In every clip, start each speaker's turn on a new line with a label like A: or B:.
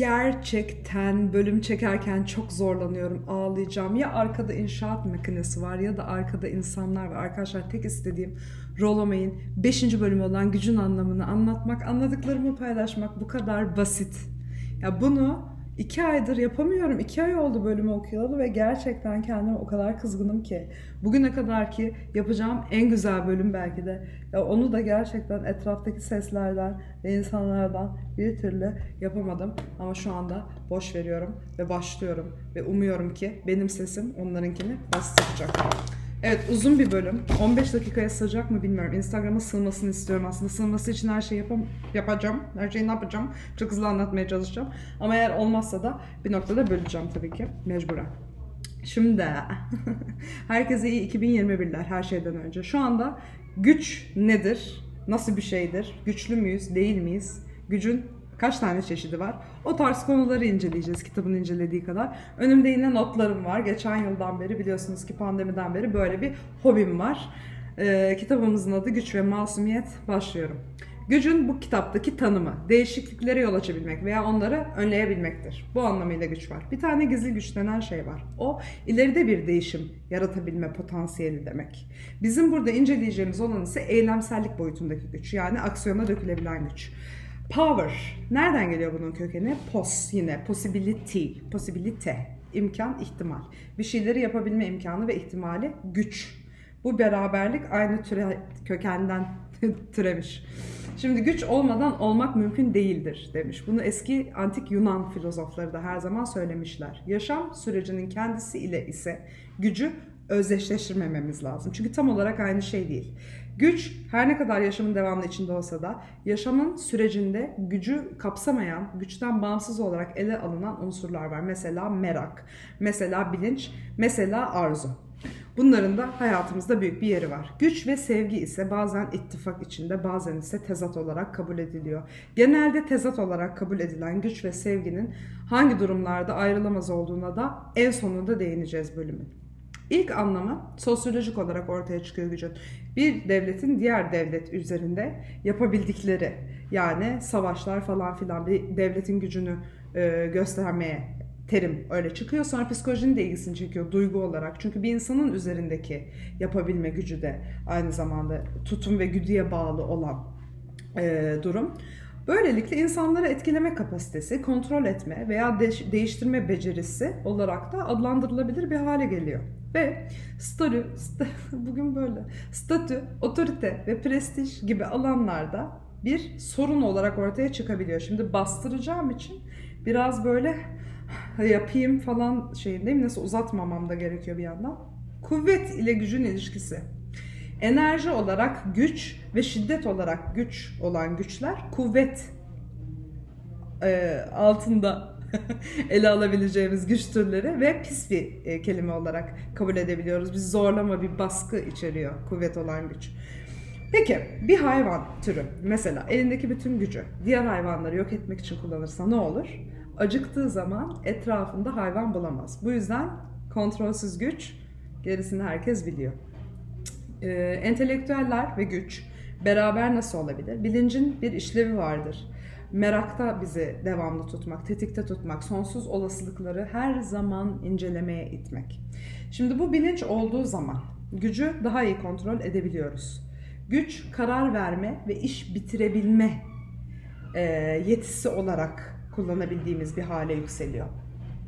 A: gerçekten bölüm çekerken çok zorlanıyorum. Ağlayacağım. Ya arkada inşaat makinesi var ya da arkada insanlar var. Arkadaşlar tek istediğim Rollomay'ın 5. bölümü olan gücün anlamını anlatmak, anladıklarımı paylaşmak bu kadar basit. Ya bunu iki aydır yapamıyorum. İki ay oldu bölümü okuyalı ve gerçekten kendime o kadar kızgınım ki. Bugüne kadar ki yapacağım en güzel bölüm belki de. Ya onu da gerçekten etraftaki seslerden ve insanlardan bir türlü yapamadım. Ama şu anda boş veriyorum ve başlıyorum. Ve umuyorum ki benim sesim onlarınkini bastıracak. Evet uzun bir bölüm. 15 dakikaya sığacak mı bilmiyorum. Instagram'a sığmasını istiyorum aslında. Sığması için her şeyi yapam yapacağım. Her şeyi ne yapacağım? Çok hızlı anlatmaya çalışacağım. Ama eğer olmazsa da bir noktada böleceğim tabii ki. Mecburen. Şimdi herkese iyi 2021'ler her şeyden önce. Şu anda güç nedir? Nasıl bir şeydir? Güçlü müyüz? Değil miyiz? Gücün kaç tane çeşidi var? O tarz konuları inceleyeceğiz kitabın incelediği kadar. Önümde yine notlarım var. Geçen yıldan beri biliyorsunuz ki pandemiden beri böyle bir hobim var. Ee, kitabımızın adı Güç ve Masumiyet. Başlıyorum. Gücün bu kitaptaki tanımı, değişikliklere yol açabilmek veya onları önleyebilmektir. Bu anlamıyla güç var. Bir tane gizli güç denen şey var. O ileride bir değişim yaratabilme potansiyeli demek. Bizim burada inceleyeceğimiz olan ise eylemsellik boyutundaki güç. Yani aksiyona dökülebilen güç. Power. Nereden geliyor bunun kökeni? Pos yine. Possibility. Possibilite. imkan, ihtimal. Bir şeyleri yapabilme imkanı ve ihtimali güç. Bu beraberlik aynı türe, kökenden türemiş. Şimdi güç olmadan olmak mümkün değildir demiş. Bunu eski antik Yunan filozofları da her zaman söylemişler. Yaşam sürecinin kendisi ile ise gücü özdeşleştirmememiz lazım. Çünkü tam olarak aynı şey değil. Güç her ne kadar yaşamın devamlı içinde olsa da yaşamın sürecinde gücü kapsamayan, güçten bağımsız olarak ele alınan unsurlar var. Mesela merak, mesela bilinç, mesela arzu. Bunların da hayatımızda büyük bir yeri var. Güç ve sevgi ise bazen ittifak içinde bazen ise tezat olarak kabul ediliyor. Genelde tezat olarak kabul edilen güç ve sevginin hangi durumlarda ayrılamaz olduğuna da en sonunda değineceğiz bölümün. İlk anlamı sosyolojik olarak ortaya çıkıyor gücün. Bir devletin diğer devlet üzerinde yapabildikleri yani savaşlar falan filan bir devletin gücünü e, göstermeye terim öyle çıkıyor. Sonra psikolojinin de ilgisini çekiyor duygu olarak. Çünkü bir insanın üzerindeki yapabilme gücü de aynı zamanda tutum ve güdüye bağlı olan e, durum. Böylelikle insanları etkileme kapasitesi, kontrol etme veya de- değiştirme becerisi olarak da adlandırılabilir bir hale geliyor. Ve statü, st- bugün böyle, statü, otorite ve prestij gibi alanlarda bir sorun olarak ortaya çıkabiliyor. Şimdi bastıracağım için biraz böyle yapayım falan şeyindeyim. Nasıl uzatmamam da gerekiyor bir yandan. Kuvvet ile gücün ilişkisi. Enerji olarak güç ve şiddet olarak güç olan güçler kuvvet e, altında ele alabileceğimiz güç türleri ve pis bir e, kelime olarak kabul edebiliyoruz. Biz zorlama bir baskı içeriyor kuvvet olan güç. Peki bir hayvan türü mesela elindeki bütün gücü diğer hayvanları yok etmek için kullanırsa ne olur? Acıktığı zaman etrafında hayvan bulamaz. Bu yüzden kontrolsüz güç gerisini herkes biliyor. Ee, entelektüeller ve güç beraber nasıl olabilir? Bilincin bir işlevi vardır. Merakta bizi devamlı tutmak, tetikte tutmak, sonsuz olasılıkları her zaman incelemeye itmek. Şimdi bu bilinç olduğu zaman gücü daha iyi kontrol edebiliyoruz. Güç karar verme ve iş bitirebilme e, yetisi olarak kullanabildiğimiz bir hale yükseliyor.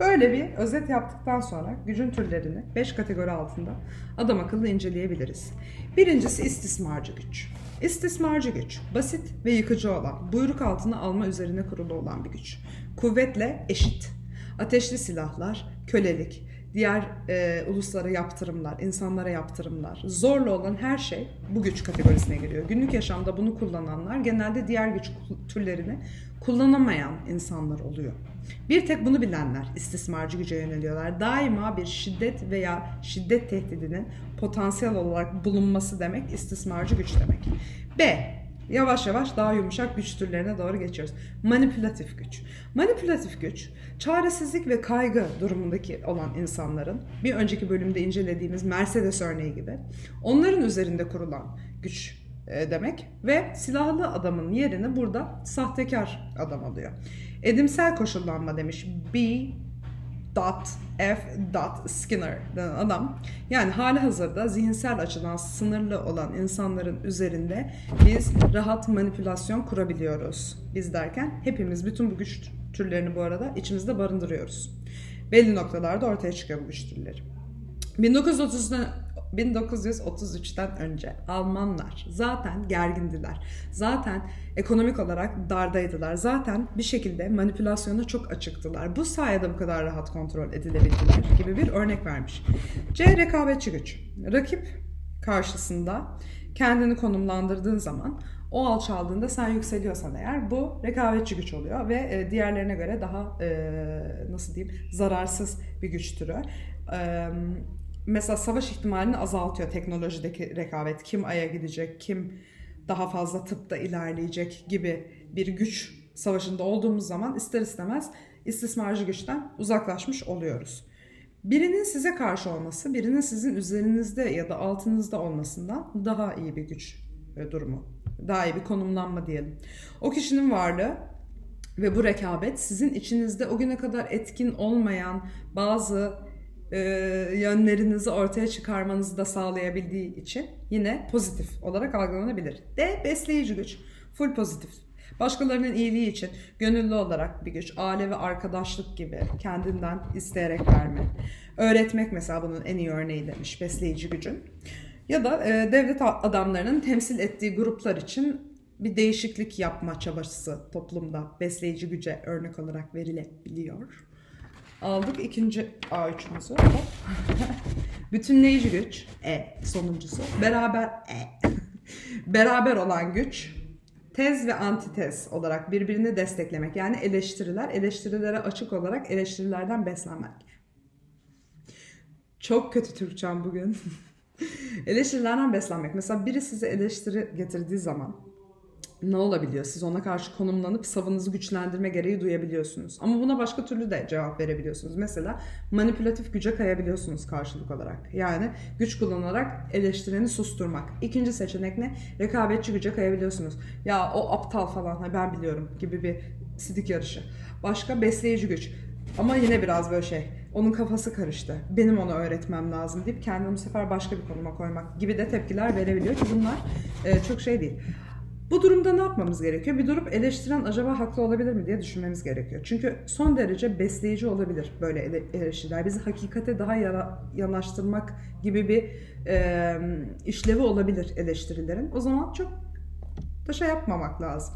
A: Böyle bir özet yaptıktan sonra gücün türlerini 5 kategori altında adam akıllı inceleyebiliriz. Birincisi istismarcı güç. İstismarcı güç, basit ve yıkıcı olan, buyruk altına alma üzerine kurulu olan bir güç. Kuvvetle eşit. Ateşli silahlar, kölelik, diğer e, uluslara yaptırımlar, insanlara yaptırımlar, zorla olan her şey bu güç kategorisine giriyor. Günlük yaşamda bunu kullananlar genelde diğer güç türlerini kullanamayan insanlar oluyor. Bir tek bunu bilenler istismarcı güce yöneliyorlar. Daima bir şiddet veya şiddet tehdidinin potansiyel olarak bulunması demek istismarcı güç demek. B. Yavaş yavaş daha yumuşak güç türlerine doğru geçiyoruz. Manipülatif güç. Manipülatif güç, çaresizlik ve kaygı durumundaki olan insanların, bir önceki bölümde incelediğimiz Mercedes örneği gibi, onların üzerinde kurulan güç demek ve silahlı adamın yerini burada sahtekar adam alıyor. Edimsel koşullanma demiş. B dot F dot Skinner denen adam yani hali hazırda zihinsel açıdan sınırlı olan insanların üzerinde biz rahat manipülasyon kurabiliyoruz. Biz derken hepimiz bütün bu güç türlerini bu arada içimizde barındırıyoruz. Belli noktalarda ortaya çıkıyor bu güç türleri. 1930'dan 1933'ten önce Almanlar zaten gergindiler. Zaten ekonomik olarak dardaydılar. Zaten bir şekilde manipülasyona çok açıktılar. Bu sayede bu kadar rahat kontrol edilebildiler gibi bir örnek vermiş. C. Rekabetçi güç. Rakip karşısında kendini konumlandırdığın zaman o alçaldığında sen yükseliyorsan eğer bu rekabetçi güç oluyor ve e, diğerlerine göre daha e, nasıl diyeyim zararsız bir güç türü. Mesela savaş ihtimalini azaltıyor teknolojideki rekabet. Kim aya gidecek, kim daha fazla tıpta ilerleyecek gibi bir güç savaşında olduğumuz zaman ister istemez istismarcı güçten uzaklaşmış oluyoruz. Birinin size karşı olması, birinin sizin üzerinizde ya da altınızda olmasından daha iyi bir güç e, durumu. Daha iyi bir konumlanma diyelim. O kişinin varlığı ve bu rekabet sizin içinizde o güne kadar etkin olmayan bazı e, yönlerinizi ortaya çıkarmanızı da sağlayabildiği için yine pozitif olarak algılanabilir. D. Besleyici güç. Full pozitif. Başkalarının iyiliği için gönüllü olarak bir güç, aile ve arkadaşlık gibi kendinden isteyerek verme. Öğretmek mesela bunun en iyi örneği demiş besleyici gücün. Ya da e, devlet adamlarının temsil ettiği gruplar için bir değişiklik yapma çabası toplumda besleyici güce örnek olarak verilebiliyor. Aldık ikinci A3'ümüzü. Bütünleyici güç E sonuncusu. Beraber E. Beraber olan güç tez ve antitez olarak birbirini desteklemek. Yani eleştiriler, eleştirilere açık olarak eleştirilerden beslenmek. Çok kötü Türkçem bugün. eleştirilerden beslenmek. Mesela biri size eleştiri getirdiği zaman ne olabiliyor? Siz ona karşı konumlanıp savınızı güçlendirme gereği duyabiliyorsunuz. Ama buna başka türlü de cevap verebiliyorsunuz. Mesela manipülatif güce kayabiliyorsunuz karşılık olarak. Yani güç kullanarak eleştireni susturmak. İkinci seçenek ne? Rekabetçi güce kayabiliyorsunuz. Ya o aptal falan ben biliyorum gibi bir sidik yarışı. Başka besleyici güç. Ama yine biraz böyle şey. Onun kafası karıştı. Benim ona öğretmem lazım deyip kendini bu sefer başka bir konuma koymak gibi de tepkiler verebiliyor ki bunlar e, çok şey değil. Bu durumda ne yapmamız gerekiyor? Bir durup eleştiren acaba haklı olabilir mi diye düşünmemiz gerekiyor. Çünkü son derece besleyici olabilir böyle eleştiriler. Bizi hakikate daha yanaştırmak gibi bir e, işlevi olabilir eleştirilerin. O zaman çok da şey yapmamak lazım.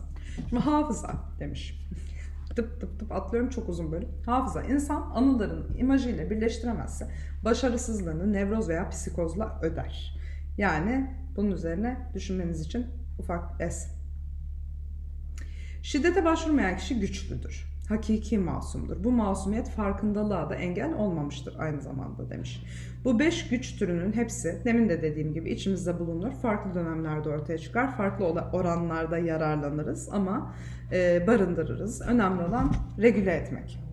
A: Şimdi hafıza demiş. tıp tıp tıp atlıyorum çok uzun bölüm. Hafıza insan anılarını imajıyla birleştiremezse başarısızlığını nevroz veya psikozla öder. Yani bunun üzerine düşünmeniz için ufak es. Şiddete başvurmayan kişi güçlüdür. Hakiki masumdur. Bu masumiyet farkındalığa da engel olmamıştır aynı zamanda demiş. Bu beş güç türünün hepsi demin de dediğim gibi içimizde bulunur. Farklı dönemlerde ortaya çıkar. Farklı oranlarda yararlanırız ama e, barındırırız. Önemli olan regüle etmek.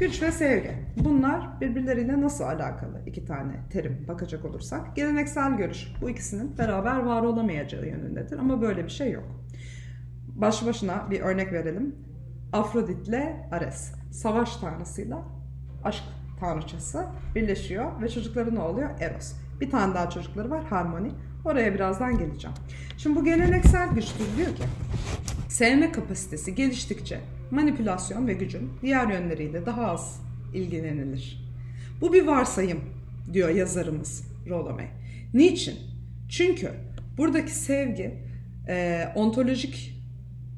A: Güç ve sevgi. Bunlar birbirleriyle nasıl alakalı iki tane terim bakacak olursak. Geleneksel görüş bu ikisinin beraber var olamayacağı yönündedir ama böyle bir şey yok. Baş başına bir örnek verelim. Afrodit ile Ares. Savaş tanrısıyla aşk tanrıçası birleşiyor ve çocukları ne oluyor? Eros. Bir tane daha çocukları var Harmony. Oraya birazdan geleceğim. Şimdi bu geleneksel güçtür diyor ki sevme kapasitesi geliştikçe manipülasyon ve gücün diğer yönleriyle daha az ilgilenilir. Bu bir varsayım diyor yazarımız Rolome. Niçin? Çünkü buradaki sevgi e, ontolojik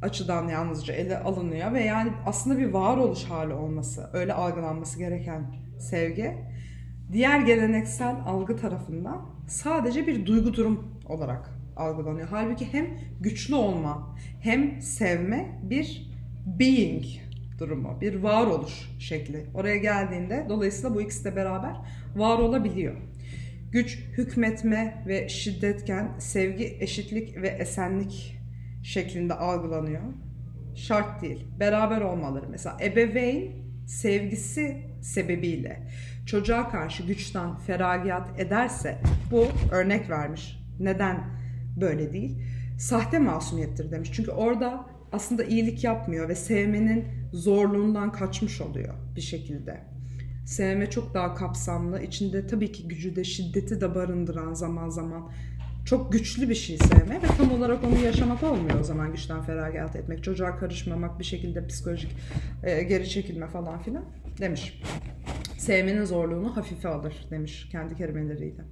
A: açıdan yalnızca ele alınıyor ve yani aslında bir varoluş hali olması, öyle algılanması gereken sevgi diğer geleneksel algı tarafından sadece bir duygu durum olarak algılanıyor. Halbuki hem güçlü olma hem sevme bir being durumu, bir varoluş şekli. Oraya geldiğinde dolayısıyla bu ikisi de beraber var olabiliyor. Güç, hükmetme ve şiddetken sevgi, eşitlik ve esenlik şeklinde algılanıyor. Şart değil. Beraber olmaları. Mesela ebeveyn sevgisi sebebiyle çocuğa karşı güçten feragat ederse bu örnek vermiş. Neden böyle değil. Sahte masumiyettir demiş. Çünkü orada aslında iyilik yapmıyor ve sevmenin zorluğundan kaçmış oluyor bir şekilde. Sevme çok daha kapsamlı. İçinde tabii ki gücü de şiddeti de barındıran zaman zaman çok güçlü bir şey sevme ve tam olarak onu yaşamak olmuyor o zaman güçten feragat etmek. Çocuğa karışmamak, bir şekilde psikolojik e, geri çekilme falan filan demiş. Sevmenin zorluğunu hafife alır demiş kendi kelimeleriyle.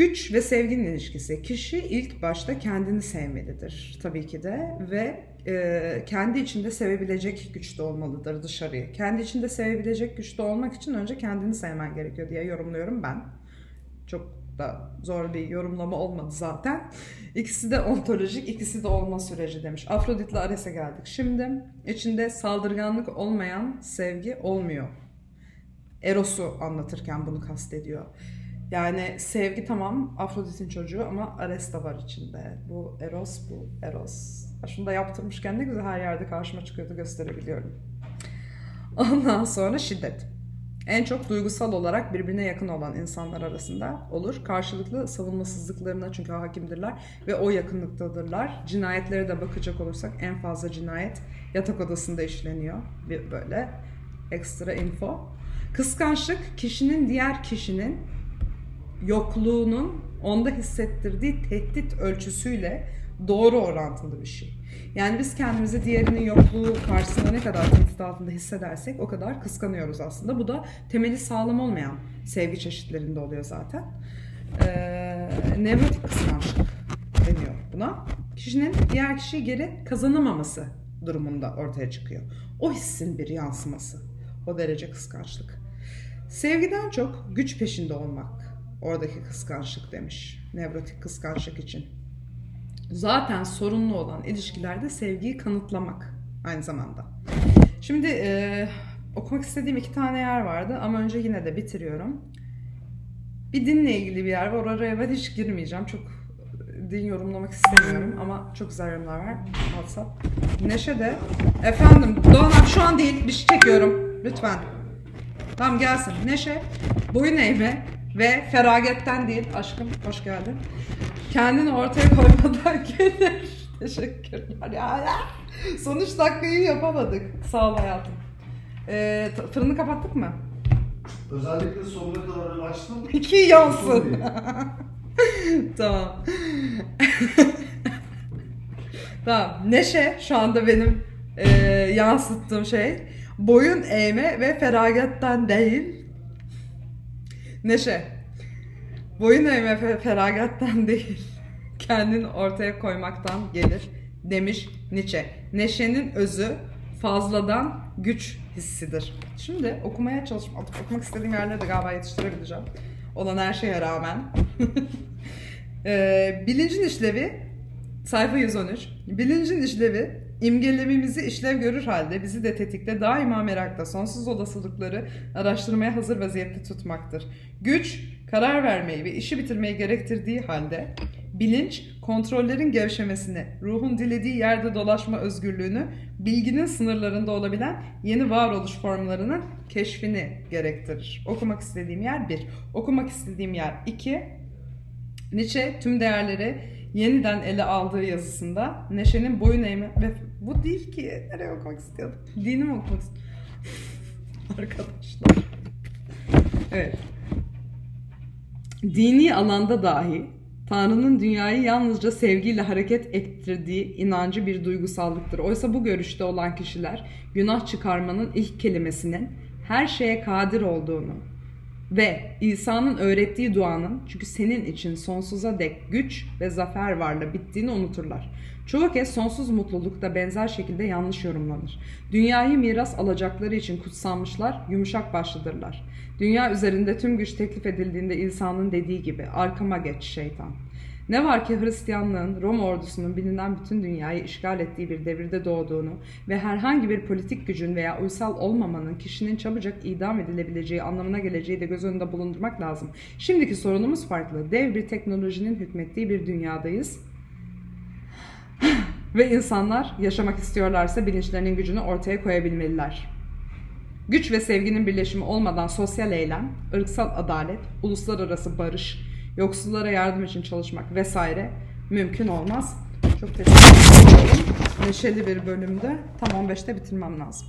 A: Güç ve sevginin ilişkisi. Kişi ilk başta kendini sevmelidir tabii ki de ve e, kendi içinde sevebilecek güçte olmalıdır dışarıyı. Kendi içinde sevebilecek güçte olmak için önce kendini sevmen gerekiyor diye yorumluyorum ben. Çok da zor bir yorumlama olmadı zaten. İkisi de ontolojik, ikisi de olma süreci demiş. Afrodit'le Ares'e geldik. Şimdi içinde saldırganlık olmayan sevgi olmuyor. Eros'u anlatırken bunu kastediyor. Yani sevgi tamam Afrodit'in çocuğu ama Ares de var içinde. Bu Eros, bu Eros. Şunu da yaptırmışken ne güzel her yerde karşıma çıkıyordu gösterebiliyorum. Ondan sonra şiddet. En çok duygusal olarak birbirine yakın olan insanlar arasında olur. Karşılıklı savunmasızlıklarına çünkü hakimdirler ve o yakınlıktadırlar. Cinayetlere de bakacak olursak en fazla cinayet yatak odasında işleniyor. Bir böyle ekstra info. Kıskançlık kişinin diğer kişinin yokluğunun onda hissettirdiği tehdit ölçüsüyle doğru orantılı bir şey. Yani biz kendimizi diğerinin yokluğu karşısında ne kadar tehdit altında hissedersek o kadar kıskanıyoruz aslında. Bu da temeli sağlam olmayan sevgi çeşitlerinde oluyor zaten. Ee, nevrotik kıskançlık deniyor buna. Kişinin diğer kişiyi geri kazanamaması durumunda ortaya çıkıyor. O hissin bir yansıması. O derece kıskançlık. Sevgiden çok güç peşinde olmak oradaki kıskançlık demiş. Nevrotik kıskançlık için. Zaten sorunlu olan ilişkilerde sevgiyi kanıtlamak aynı zamanda. Şimdi e, okumak istediğim iki tane yer vardı ama önce yine de bitiriyorum. Bir dinle ilgili bir yer var. Oraya ben hiç girmeyeceğim. Çok din yorumlamak istemiyorum ama çok güzel yorumlar var. WhatsApp. Neşe de. Efendim Doğan şu an değil. Bir şey çekiyorum. Lütfen. Tamam gelsin. Neşe. Boyun eğme ve feragetten değil. Aşkım hoş geldin. Kendini ortaya koymadan gelir. Teşekkürler. Ya, ya. Son üç dakikayı yapamadık. Sağ ol hayatım. Ee, fırını kapattık mı?
B: Özellikle sonuna kadar açtım.
A: İki yansın. tamam. tamam. Neşe şu anda benim e, yansıttığım şey. Boyun eğme ve feragetten değil. Neşe. Boyun eğme ve feragetten değil. Kendini ortaya koymaktan gelir demiş Nietzsche. Neşenin özü fazladan güç hissidir. Şimdi okumaya çalışıp okumak istediğim yerleri de galiba yetiştirebileceğim. Olan her şeye rağmen. ee, bilincin işlevi sayfa 113. Bilincin işlevi imgelememizi işlev görür halde bizi de tetikte daima merakta sonsuz olasılıkları araştırmaya hazır vaziyette tutmaktır. Güç karar vermeyi ve işi bitirmeyi gerektirdiği halde bilinç kontrollerin gevşemesini, ruhun dilediği yerde dolaşma özgürlüğünü, bilginin sınırlarında olabilen yeni varoluş formlarının keşfini gerektirir. Okumak istediğim yer bir. Okumak istediğim yer iki. Nietzsche tüm değerleri yeniden ele aldığı yazısında Neşe'nin boyun eğme ve bu değil ki nereye okumak istiyordum? Dini mi okumak istiyordum? Arkadaşlar. Evet. Dini alanda dahi Tanrı'nın dünyayı yalnızca sevgiyle hareket ettirdiği inancı bir duygusallıktır. Oysa bu görüşte olan kişiler günah çıkarmanın ilk kelimesinin her şeye kadir olduğunu ve İsa'nın öğrettiği duanın çünkü senin için sonsuza dek güç ve zafer varla bittiğini unuturlar. Çoğu kez sonsuz mutluluk da benzer şekilde yanlış yorumlanır. Dünyayı miras alacakları için kutsanmışlar, yumuşak başlıdırlar. Dünya üzerinde tüm güç teklif edildiğinde İsa'nın dediği gibi arkama geç şeytan. Ne var ki Hristiyanlığın Roma ordusunun bilinen bütün dünyayı işgal ettiği bir devirde doğduğunu ve herhangi bir politik gücün veya uysal olmamanın kişinin çabucak idam edilebileceği anlamına geleceği de göz önünde bulundurmak lazım. Şimdiki sorunumuz farklı. Dev bir teknolojinin hükmettiği bir dünyadayız. ve insanlar yaşamak istiyorlarsa bilinçlerinin gücünü ortaya koyabilmeliler. Güç ve sevginin birleşimi olmadan sosyal eylem, ırksal adalet, uluslararası barış, yoksullara yardım için çalışmak vesaire mümkün olmaz. Çok teşekkür ederim. Neşeli bir bölümde tam 15'te bitirmem lazım.